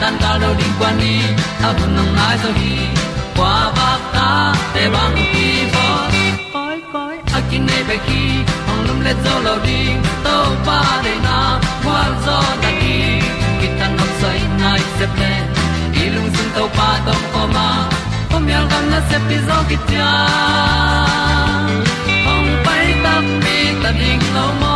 tan cao do đi qua đi, ta bu nang mai zo gi qua ba ta te bang ki bo koi koi a kin nei be ki ong lum le zo lo di to pa de na kwa zo ta ki ki tan nok sai nai se ple lung sun to pa tom ko ma. Pom yal gam na se pi zo ki tia ong pai ta mi ta ding lo mo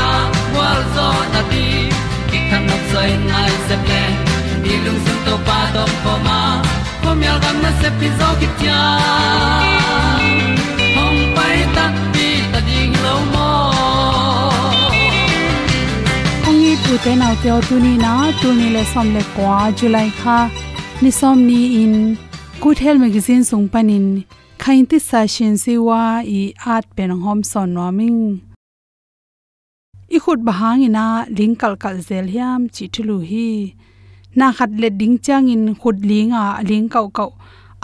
Zo na ti ki kan nok sai nai se ple ni lung sun to pa do po ma po mi al gam na se pi zo ki tia hong pai ta pi ta ding lo mo ong i tu te nau te o tu ni na tu ni le som le kwa july kha ni som ni in good health magazine sung panin khain ti sa shin si wa i art pen hom son no ming i khut bahang ina ling kal kal zel hiam chi thulu hi. Na khat le ding chang in khut linga ling kau kau.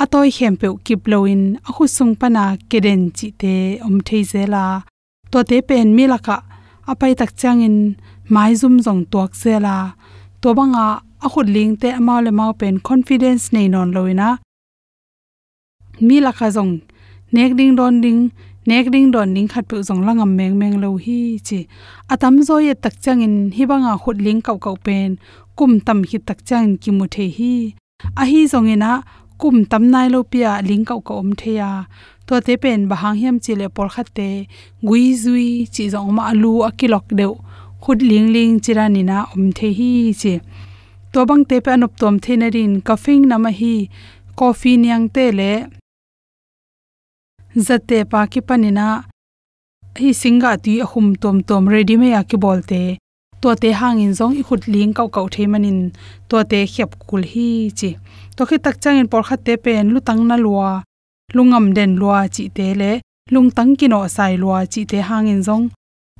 Atoi khem pe kip loin a khu sung pana keden chi te om thei zela to te pen mi laka apai tak chang in mai zum zong tuak zela to banga a khut ling te amau le mau pen confidence nei non loina mi laka zong. Nek ding don ding nek ding don ning khat pu zong langam meng meng lo hi chi. Atam zo ye tak chang in hi banga khut ling kau kau pen. Kum tam hi tak chang ki mu the hi. A hi zong ina, kum tam nai lo pia ling kau kau om the ya. To te pen bahang hiam chi le por khat te. Gui zui chi zong ma alu akilok deu. Khut ling ling chirani na om the hi chi. To bang te pe anop tom the na rin ka fing na ma hi. Coffee niang te le zate pa ki panina hi singa ti ahum tom tom ready me ya ki bolte to te hangin zong i khut ling kau kau the manin to te khep kul hi chi to khi tak chang in por kha te pen lu tang na lua lungam den lua chi te le lung tang ki no sai lua chi te hangin zong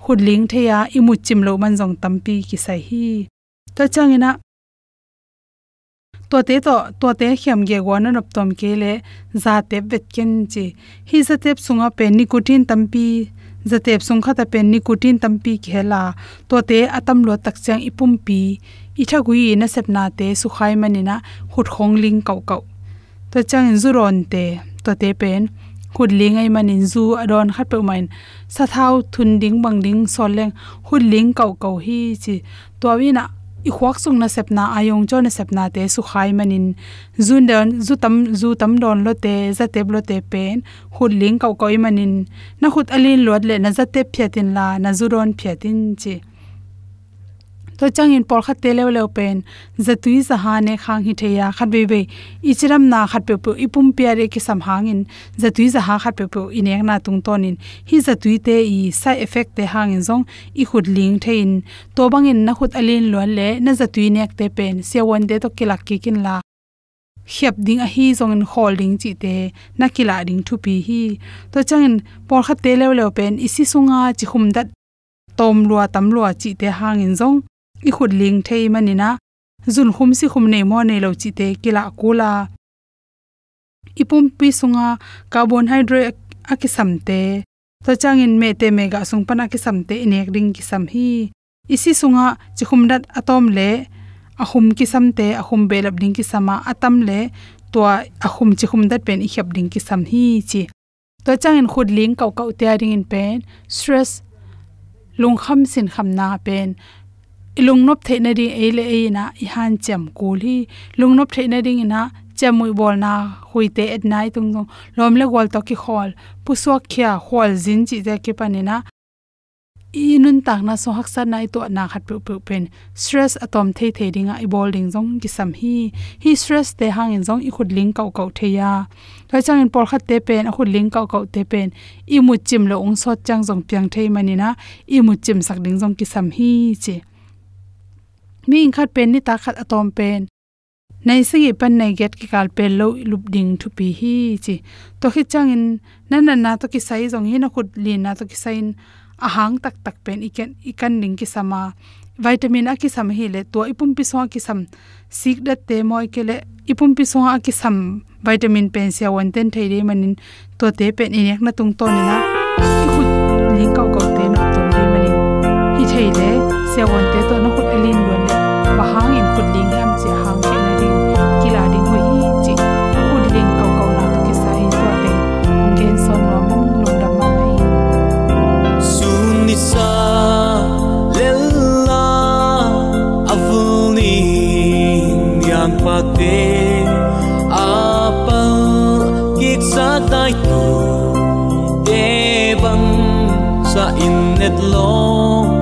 khut ling the ya i mu chim lo man zong tampi ki sai hi to ตัวเตตตัวเตเขียมเกวานรบตอมเกลเลซาเตเวทเกนจีฮีสเตปสุงอเป็นนิโคตินตัมปีซาเตปสุงขะตเป็นนิโคตินตัมปีเคลาตัวเตอตัมลวตักจังอิปุ่มปีอิทากุยนะเซปนาเตสุขัยมันินะหุดขงลิงเก่าเก่าตัวจังอินซูรอนเตตัวเตเป็นหุดลิงไอมันินซูอดอนขัดเปอมันสะเท้าทุนดิ้งบังดิ้งซอนแรงหุดลิงเก่าเก่าฮีจีตัววินา i khwak sung na sepna, ayong cho na sepna te su khai manin. Zun don zu tam zu tam don lo te, za te blo te pen. Hut ling kau koi manin. Na hut alin lot le, na za te phetin la, na zu ron phetin chi to changin por kha te lew open pen, zatui za ha ne khang hi theya khat be be, ichiram na khat pe pu, ipum piare ki sam hangin zatui za ha khat pe pu inek na tung tonin hi zatui te i side effect te hangin zong, i khut ling thein to bangin na khut alin lon le, na zatui nek te pen se won de to kilak ki kin la. Khep ding a hi zong in holding chi te, na kila ding thu pi hi. To changin por kha te lew open pen isi sunga chi khum dat tom lua tam lua chi te hangin zong i khut ling thei manina zun khum si khum nei mo nei lo chi te kila kula ipum pi sunga, carbon hydrate akisam te. To changin me te mega sung pana ki samte inek ring ki sam hi. Isi sunga, chi khum dat atom le, ahum ki samte ahum belap ding ki sama atam le to ahum chikhum dat pen i khap ding ki sam hi chi. To changin khud ling kau kau te ring in pen, stress lung kham sin kham na pen ilung nop the na ring ele e na i han cham kul hi. Lung nop the na ring ina chamui bol na huite at night tung tung. Lom le gol to ki hol. Puswa so khya khol jin chi ja ke panina inun tak na so hak sa nai to na khat pu pu pen. Stress atom the thei ringa i bol ding jong ki sam hi. Hi stress te hang in jong i khut ling kau kau the ya. Thoi chang in por khat te pen, a khut ling kau kau te pen. I mu chim lo ong sot chang jong piang thei manina i mu chim sak ding jong ki sam hi che mi ing khat pen ni ta khat atom pen nei se gi pan nei get ki kal pen lo lup ding thu pi hi chi to khi chang in nan nan na to ki sai jong hi na khut lin na to ki sai in ahang tak tak pen iken ikan ning ki sama vitamin a ki sam hi le to ipum pi so ki sam sik da te moi ke le ipum pi so a ki sam vitamin pen sia wan ten thei re manin to te pen inek na tung to ni na khut ling kau kau te na to re manin hi thei le sia wan te to na khut alin và bahang in khut ling ham che hang ke na ring kila đình hồi hi chi khut ling kau kau na to ki sai to te gen son no men lo da ma mai sun ni sa lella avuni yang pate apa kik sa tai tu de bang sa innet lo sa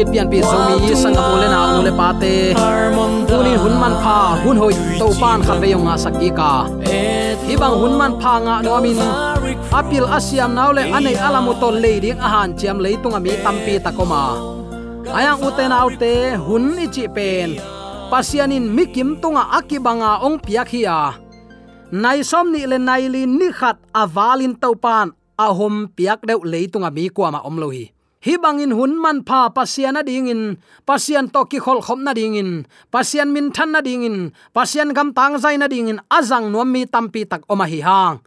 mit pian pi zo sang ka le na ule pate pa te hun man pha hun hoi to pan khat ve yong a saki ka bang hun man pha nga no min apil asiam naule anei alamu to le ding a han chiam le tunga mi tampi takoma ayang uten autte hun ichi pen pasianin mikim tunga akibanga ong piak hiya nai som ni le nai li ni khat awalin topan ahom piak deuh leitunga mi kwa ma om hi hi bangin hun man pha pasian na ding in, pasian to ki khol khom na ding in, pasian min than na ding in, pasian gam tang zai na ding in, azang nuam mi tampi tak oma hi hang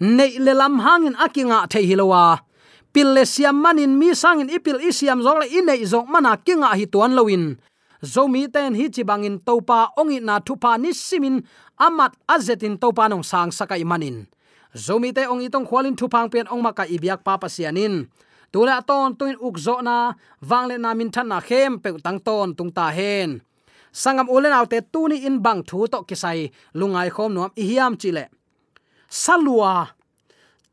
nei le lam hangin akinga the hilowa pil le siam manin mi sangin ipil isiam zong le inei zong mana kinga hi tuan loin zomi ten hi chi bangin topa ongi na thupa ni simin amat azetin topa nong sang sakai manin zomi te ongi tong khwalin thupang pen ong maka ibyak pa pasianin tula ton tuin ukzo na wangle na min than na khem pe tang ton tung ta hen. Sangam ulen autte tuni in bang thu to kisai lungai khom nuam i hiam chile salua,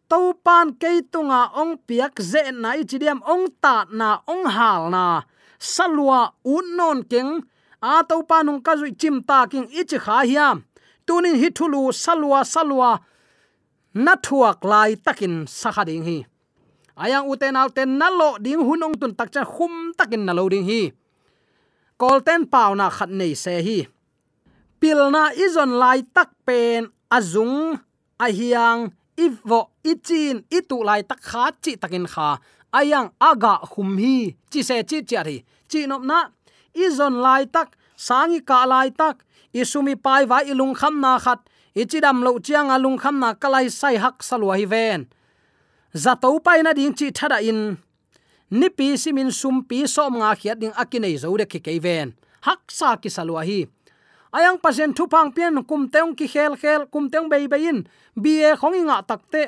to pan ke tunga ong piak ze na i chidiam ong ta na ong hal na. Salua unnon keng, a to panung ka zui chim ta king ichi kha hiam. Tunin hi thulu, salua salua, na thuak lai takin sakha ding hi ayang uten alten nalo ding hunong tun takcha khum takin nalo ding hi. Kolten pauna khat nei se hi. Pilna izon lai tak pen azung. Ahiang ivo ichin itu lai tak kha chi takin kha. Ayang aga hum hi chi se chi chari chi nop na izon lai tak, sangi ka lai tak, isumi pai wa ilung kham na khat, ichidam lo chiang alung kham na kalai sai hak salwa hi ven za to pai na ding chi thada in. Ni pi simin sum pi som nga khiat ding akinei zo de ki keven hak sa ki salwa hi. Ayang pasen thu pang pian kum teong ki khel khel, kum teong bei bei in. Bie khong inga takte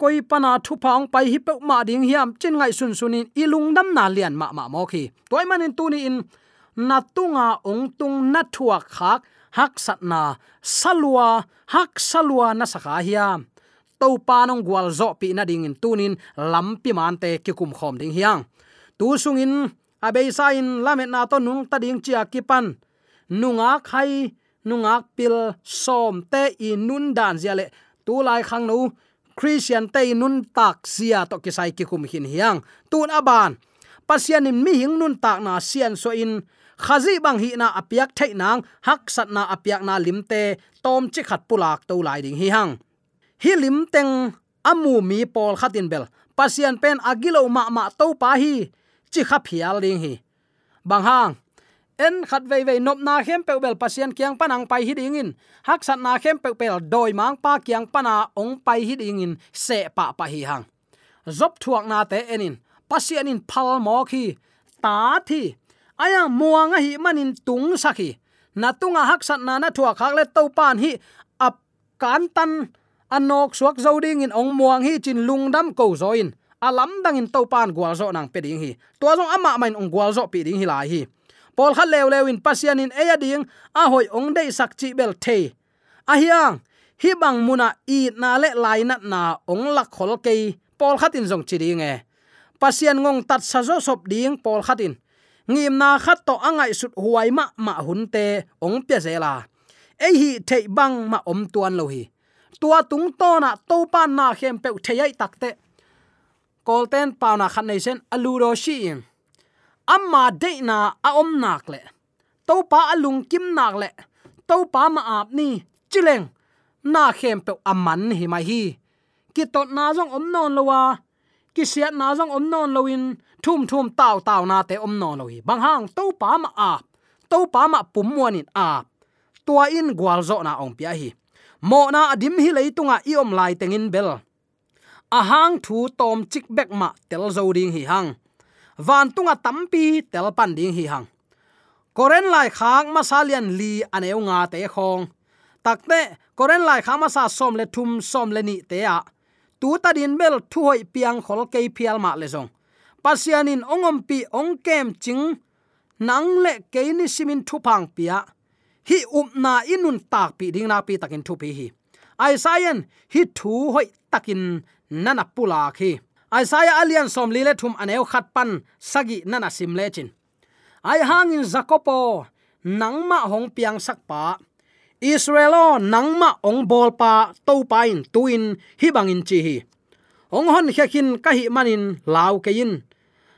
koi pana thu phang pai hi pe ma ding hiam chin ngai sun sunin ilung dam na lian ma ma mo khi. Toy manin tu ni in. Na tunga ong tung na thuak khak. Hak sat na salwa hak salwa na sakha hiam to pa nong gwal zo pi na ding in tunin lampi man te ki kum khom ding hiang. Tu sung in abei sa in lamet na to nung ta ding chia ki pan nunga khai nunga pil som te i nun dan zia le. Tu lai khang nu christian te nun tak sia to ki sai ki kum hin hiang. Tun aban, pasian in mi hing nun tak na sian so in. Khazi bang hi na apiak thai nang, hak sat na apiak na limte tom chi khat pulak to lai ding hi hang hilim teng amu mi pol khatin bel pasian pen agilo ma ma to pa hi, chi kha phial ding hi. Bang hang, en khat vei vei nop na khem pe bel pasian kyang panang pai hi ding in. Hak sat na khem pe pel doi mang pa kyang pana ong pai hi ding in, se pa pa hi hang. Zop thuak na te enin pasian in phal mo khi ta thi. Aya muanga hi manin tung sakhi na tunga hak sat na na thuak khak le to pan hi, ap kan tan anok suak zoding in ong muang hi chin lungdam ko zoin alam dang in topan gwal zo nang pe ding hi. To zong ama main ong gwal zo pi ding hi lai hi. Pol kha lew lew in pasian in eya ding, a hoi ong dei sak chi bel the a hiang, hi bang muna i na le lai na na ong lak khol ke pol khatin zong chi ding e. Pasian ngong tat sa zo sop ding pol khatin ngim na khat to angai sut huai ma ma hun te ong pya zela ei hi thei bang ma om tuan lo hi tua tung to na to pan na khem pe thei takte kolten pa na khan nei sen alu ro shi in. Amma de na a om nak le. To pa alung kim nak le. To pa ma ap ni, chileng. Na khem pe aman hi mai hi. Ki to na jong om non lo wa. Ki siat na jong om non lo in. Thum thum taw taw na te om non lo hi. Bang hang to pa ma ap to pa ma pum muan in ap tua in gwal zo na ong pia hi mo na adim hi leitunga i om lai tengin bel. Ahang thu tom chik bek ma tel zo ding hi hang. Van tunga tampi tel pan ding hi hang. Koren lai khang masalian li aneu nga te khong. Takte koren lai khang ma sa som le thum som le ni te a. Tu ta din bel thu hoi piang khol ke pial ma le zong. Pasianin ongom pi ongkem ching. Nang le ke ni simin thu pang pia hi um upna inun tak pi ding na pi takin thu pi hi. Ai sayan hi thu hoi takin nana pula khi. Isaiah alian som lile thum aneu khat pan sagi nana sim le chin. Ai hangin zakopo nangma hong piang sakpa israelo nangma ong bol pa to pain tuin hi bangin chi hi. Ong hon khekin ka hi manin lau kein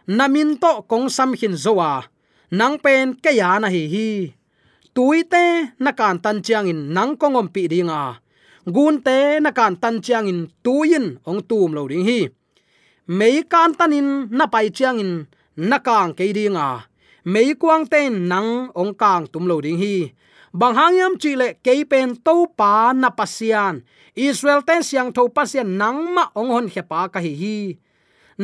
namin to kong sam khin zowa. Nang pen ke ya na hi hi tuite na kan tan chiang in nang kongom pi dinga gun te na kan tan chiang in tuin ong tum lo ding hi. Mei kan in na pai chiang in na kang ke dinga mei kwang ten nang ong kang tum lo ding hi. Bang hangyam chi le ke pen to pa na pasian israel ten siang tho pasian nang ma ong hon pa ka hi hi.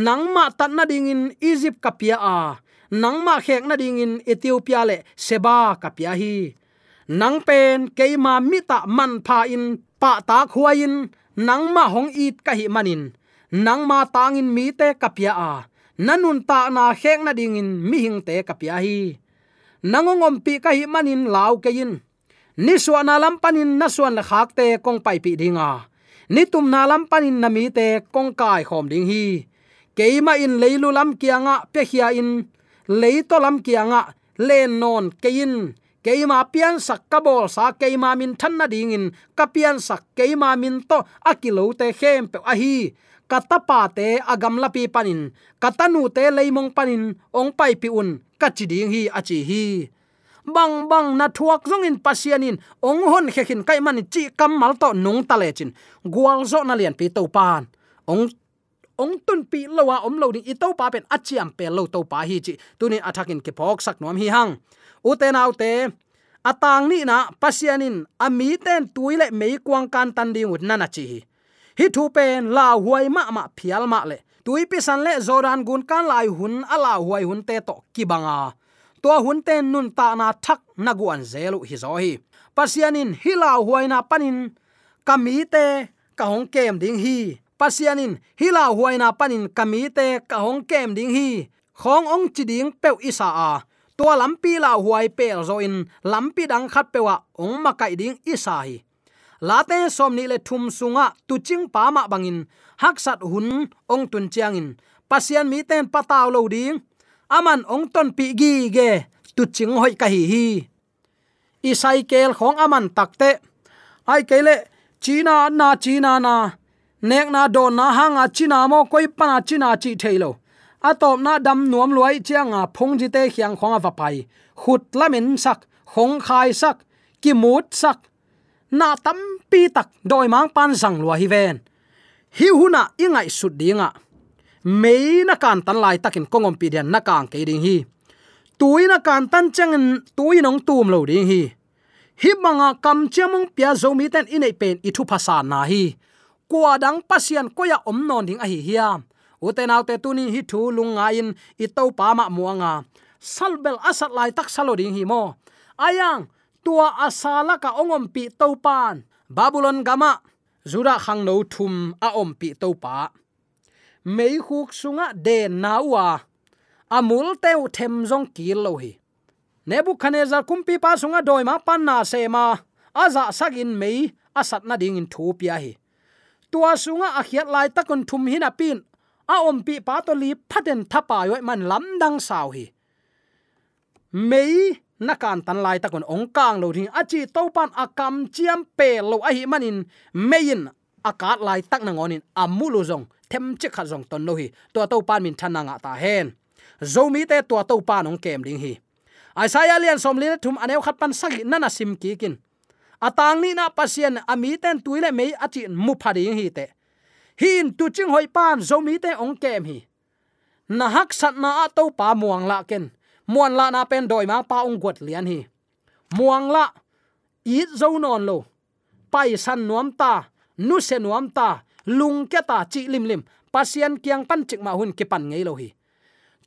Nang ma tan na ding in egypt kapia a. nang ma khek na ding in ethiopia le seba kapia hi nang pen keima mita man pha in pa ta khuain nang ma hong it ka hi manin nang ma tangin mi te kapia a nanun ta na khek na ding in mi hing te kapia hi nangongom pi ka hi manin law ke in ni suana lam panin na suan la khak te kong pai pi dinga ni tum na lam panin na mi te kong kai khom ding hi keima in leilu lam kianga pe khia in leito lam kianga len non kein keima pian sak kabol sa keima min than na ding in sắc sak keima min to akilo te khem pe a hi katapa te agam lapi panin katanu te leimong panin, ong pai pi un kachiding hi achi hi. Bang bang, na thuak zong in pasianin, ong hon khekin kai man chi kam mal to nung tale chin gwal zo na lian pi to pan ong ong tun pi lowa om lo ding i to pa pen achiam pe lo to pa hi chi tunin athakin ke phok sak nom hi hang uten autte atang ni na pasianin ami ten tuile mei kwang kan tan ding ut nana chi hi thu pen la huai ma ma phial ma le tui pi san le zoran gun kan lai hun ala huai hun te to kibanga to hun ten nun ta na thak na guan zelu hi zo hi pasianin hila huai na panin kami te ka hong kem ding hi pasianin hila huaina panin kamite ka hong kem ding hi. Khong ong chi ding pe isa a. To lampi la huai pel zo in, lampi dang khat pewa ong ma kai ding isa hi. Late som ni le thum sunga tu ching pa ma bangin hak sat hun ong tun chiang in. Pasian mi ten pataw lo ding. Aman ong ton pi gi ge tu ching hoi ka hi hi. Isai kel khong aman takte ai kele china na china na nek na don na hanga china mo koi pana china chi thailo atop na dam nuam luai chianga phong ji te khiang khonga va pai khut lamin sak khong khai sak ki mut sak na tam pi tak doi mang pan sang lua hi ven hi huna ingai sut dinga mei na kan tan lai takin kongom pi den na kang ke ding hi tuina kan tan changin tuinong tum lo ding hi hi manga kam chemong pia zo mi ten inei pen ithu phasa na hi kwa dang pasian koya om non ding a hi hiam uten autte tunin hi thu lunga in i to pa ma muanga. Salbel asat lai tak salo ding hi mo. Ayang, tua asala ka ongom pi to pan. Babylon gama, zura khang no thum a om pi to pa. Mei khuk sunga de nawa. Amul teu them jong kil lo hi. Nebuchadnezzar kumpi pa sunga doi ma pan na se ma. Aza sagin mei asat na ding in thu pia hi tua sunga a khiat lai takon thum hina pin. A om pi pa to li phaten thapa yoi man lam dang sao hi. Mei, na kan tan lai takon ong kang lo thing achi to pan akam chiam pe lo a hi manin. Mein akat lai tak na ngonin. Amulu zong, them che kha zong ton no hi. To to pan min thana nga ta hen. Zomi te to to pan ong kem ding hi. Isaiah lian som lin thum anew khat pan sagi nana sim ki kin atang ni na pasien ami ten tuile mei achi mu phading hi te. Hin tu ching hoi pan, zomi te ong kem hi. Na hak sat na to pa muang la ken. Muan la na pen doi ma pa ong got lian hi. Muang la i zo non lo. Pai san nuam ta, nu se nuam ta, lung ke ta chi lim lim. Pasien kiang pan chik ma hun ki pan ngei lo hi.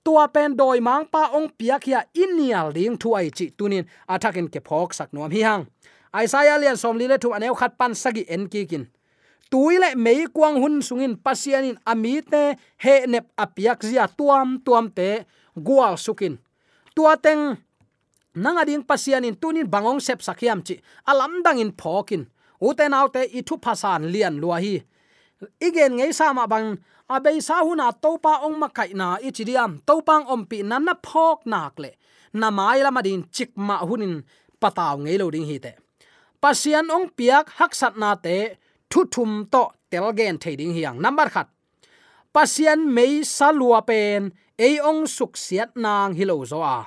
Tua pen doi mang pa ong piak ya inial ding thu ai chi tunin. Athakin ke phok sak nuam hi hang. Isaiah lian som li le thu aneu khat pan sagi en ki kin. Tuile mei kwang hun sungin pasianin ami te he nep apiak zia tuam tuam te gual sukin. Tua teng nanga ding pasianin tunin bangong sep sakhiam chi alam dangin phokin uten autte te thu phasan lian luahi igen ngei sama bang abei sa huna topa ong makai na ichidiam topang ompi nan na phok nakle na mai lama din chik hunin pataw ngei lo ding hi te pasian ong piak haksat na te, thu thum to telgen thading hiang. Number khat. Pasian mei salua pen, ei ong suk siat nang hilo zo a.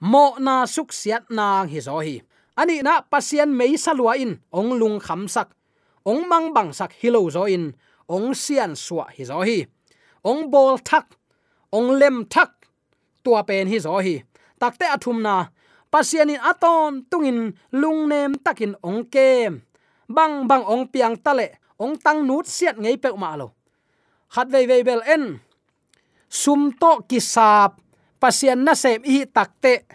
Mo na suk siat nang hi zo hi. Ani na pasian mei salua in, ong lung kham sak. Ong mang bang sak hilo zo in, ong sian suwa hi zo hi. Ong bol thak, ong lem thak, tua pen hi zo hi. Takte athum na pasian in aton tungin lungnem takin ongkem. Bang bang ong piang tale, ong tang nut siat ngei pe ma lo. Khat ve ve bel en. Sum to kisap pasian na sem i takte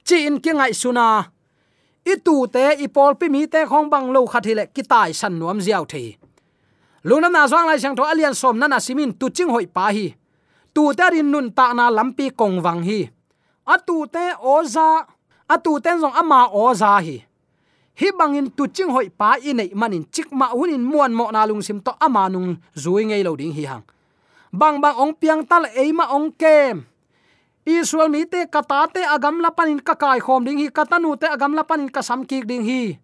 chi in ki ngai suna i tu te, i pol pi mi te khong bang lo khat hile ki tai san nuam ziaw thei. Luna na zwang lai chang tho alian som na na simin tu ching hoi pa hi. Tu ta rin nun ta na lampi kong wang hi. Atu te oza atu ten zong ama oza hi. Hi bangin tu ching hoi pa i nei manin chik ma hunin muan mo na lung sim to ama nung zui ngei lo ding hi hang. Bang bang ong piang tal ei ma ong kem. Israel mi te kata te agam la panin ka kai khom ding hi katanu te agam la panin ka sam ki ding hi.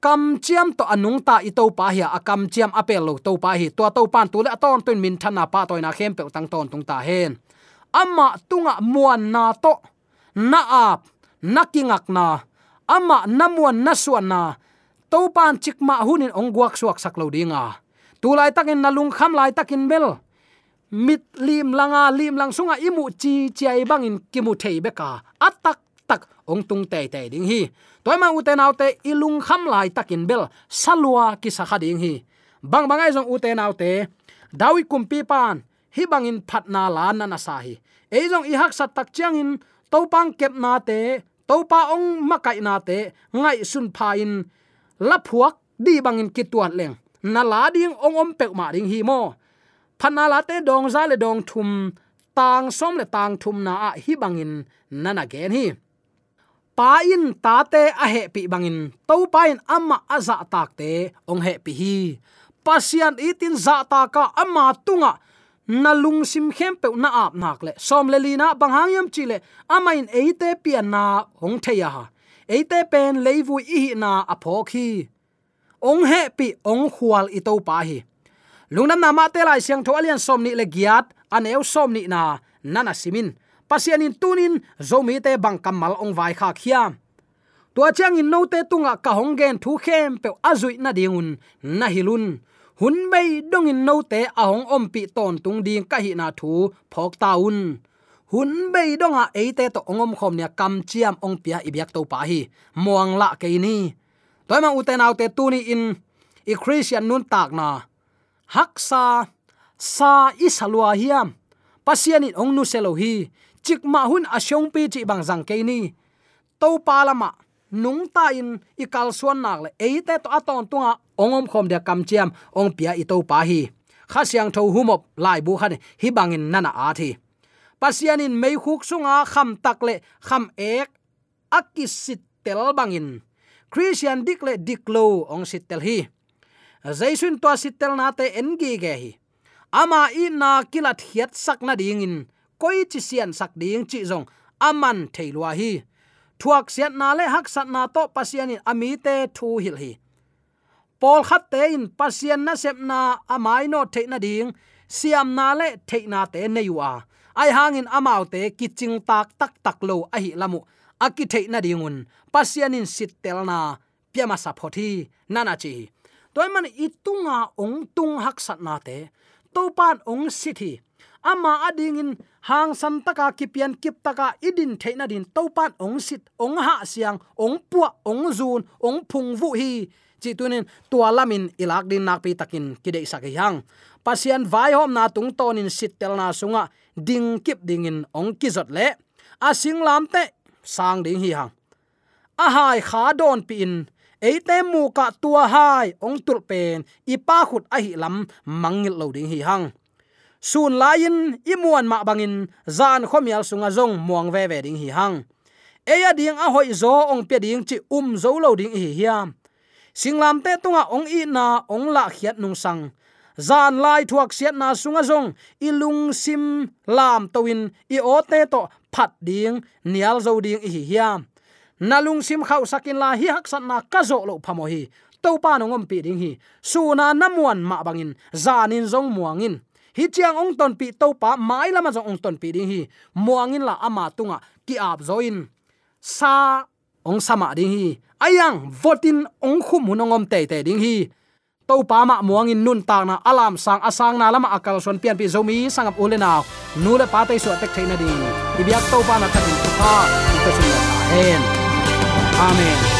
Kam chiam to anung ta i to pa hi a kam chiam apel lo to pa hi. To to pan tu le aton tun min thana pa toina khem pe tang ton tung ta hen. Amma tunga muan na to, na ap nakingak na, ama namuan nasuan na to pan chikma hunin ongguak suak saklo dinga. Tulai takin nalung kham lai takin bel. Mit lim langa, lim lang sunga, imu chi chiai bangin kimu thei beka. Atak tak ong tung te te ding hi. Toy ma uten autte ilung kham lai takin bel salwa ki sakha ding hi. Bang bangai jong uten autte dawi kumpi pan hi bangin phatna la na na sa hi. Ei jong i hak sat tak chiang in topang kep na te topa ong makai na te, ngai sun pha in la phuak di bangin kituan leng. Na la ding ong om pek ma ding hi mo. Phana la te dong za le dong thum. Tang som le tang thum na a hi bangin. Nana gen hi. Pa in ta te a he pi bangin. To pa in amma aza tak te, ong he pi hi. Pasian itin za ta ka amma tunga na lung sim khem pe na ap nak le. Som le lina bang hang yam chi le. Amain eite pian na hong theya ha. Eite pen leivu i na aphok khi. Ong he pi ong khwal i to pa hi. Lungnam na ma te lai siang tho alian som ni le giat, an eu som ni na nana simin. Pasian in tunin zomi te bang kamal ong vai kha khiam tua chang in no te tunga ka hong gen thu khem pe azui na dingun na hilun hun mei dong in no te ahong om pi ton tung ding ka hi na thu phok taun hun mei dong a eite to ongom khom nya kam chiam ong pia ibyak to pa hi. Muang la ke ni. Toy ma uten autte tu ni in i christian nun tak na. Haksa sa isalwa hiam. Pasian in ong nu selo hi. Chik ma hun asyong pi chi bang jang ke ni. To pa lama, nung ta in ikal suan nak le eite to aton tunga ongom khom de kam chiam, ong pia i to pa hi. Kha siang tho humop lai bu khan hi bangin nana a thi. Pasianin mei khuk sunga, kham tak le, kham ek akisit tel bangin christian dik le diklo ong sit tel hi. Zaisun to sit tel na te engi ge hi. Ama i na kilat hiat sak na ding in, koi chi sian sak ding chi zong, aman thailwa hi. Thuak sian na le hak sat na to pasianin ami te thu hil hi pol khat te in pasian na sep na amai no the na ding, siam na le the na te ne yuwa ai hang in amau te kiching tak tak tak lo a hi lamu. Aki the na dingun pasian in sit tel na piama sa phothi nana chi. Toy man itunga ong tung hak sat na te to pan ong sithi ama ading in hang san taka kipian kip taka idin theina din to pan ong sit, ong ha siang, ong puwa ong zun, ong phung vu hi chi tunin tua ilak din nak pi takin kidei sak yang. Pasian vai hom na tung tonin sit tel na sunga, ding kip ding in ong kizot le. A sing lam te, sang ding hi hang. A hai kha don pi in eite mu ka tua hai ong tul pen ipa khut a hi lam mangil lo ding hi hang. Sun lain imuan ma bangin zan khomial sunga zong muang ve ve ding hi hang. Eya ding a hoi zo ong pe ding chi um zo lo ding hi hiam singlam te tunga ong i na ong la khiat nung sang. Zan lai thuak siat na sunga zong. Ilung sim lam towin i ote to phat ding. Nial zo ding hi hiam nalung sim khau sakin la hi hak san na ka zo lo phamo hi. To pa no ngom pi ding hi. Su na namuan ma bangin. Zanin zong muangin. Hi chiang ong ton pi to pa mai lama zong ong ton pi ding hi. Muangin la ama tunga ki ap zoin sa ong sama ding hi ayang, votin ong khum hunongom te te ding hi. To pa ma muang in nun ta na alam sang asang na lama akal son pian pi zomi sangap ule na. Nu le pa te su tek theina di ibyak to pa na thakin tu kha ta sun hen amen.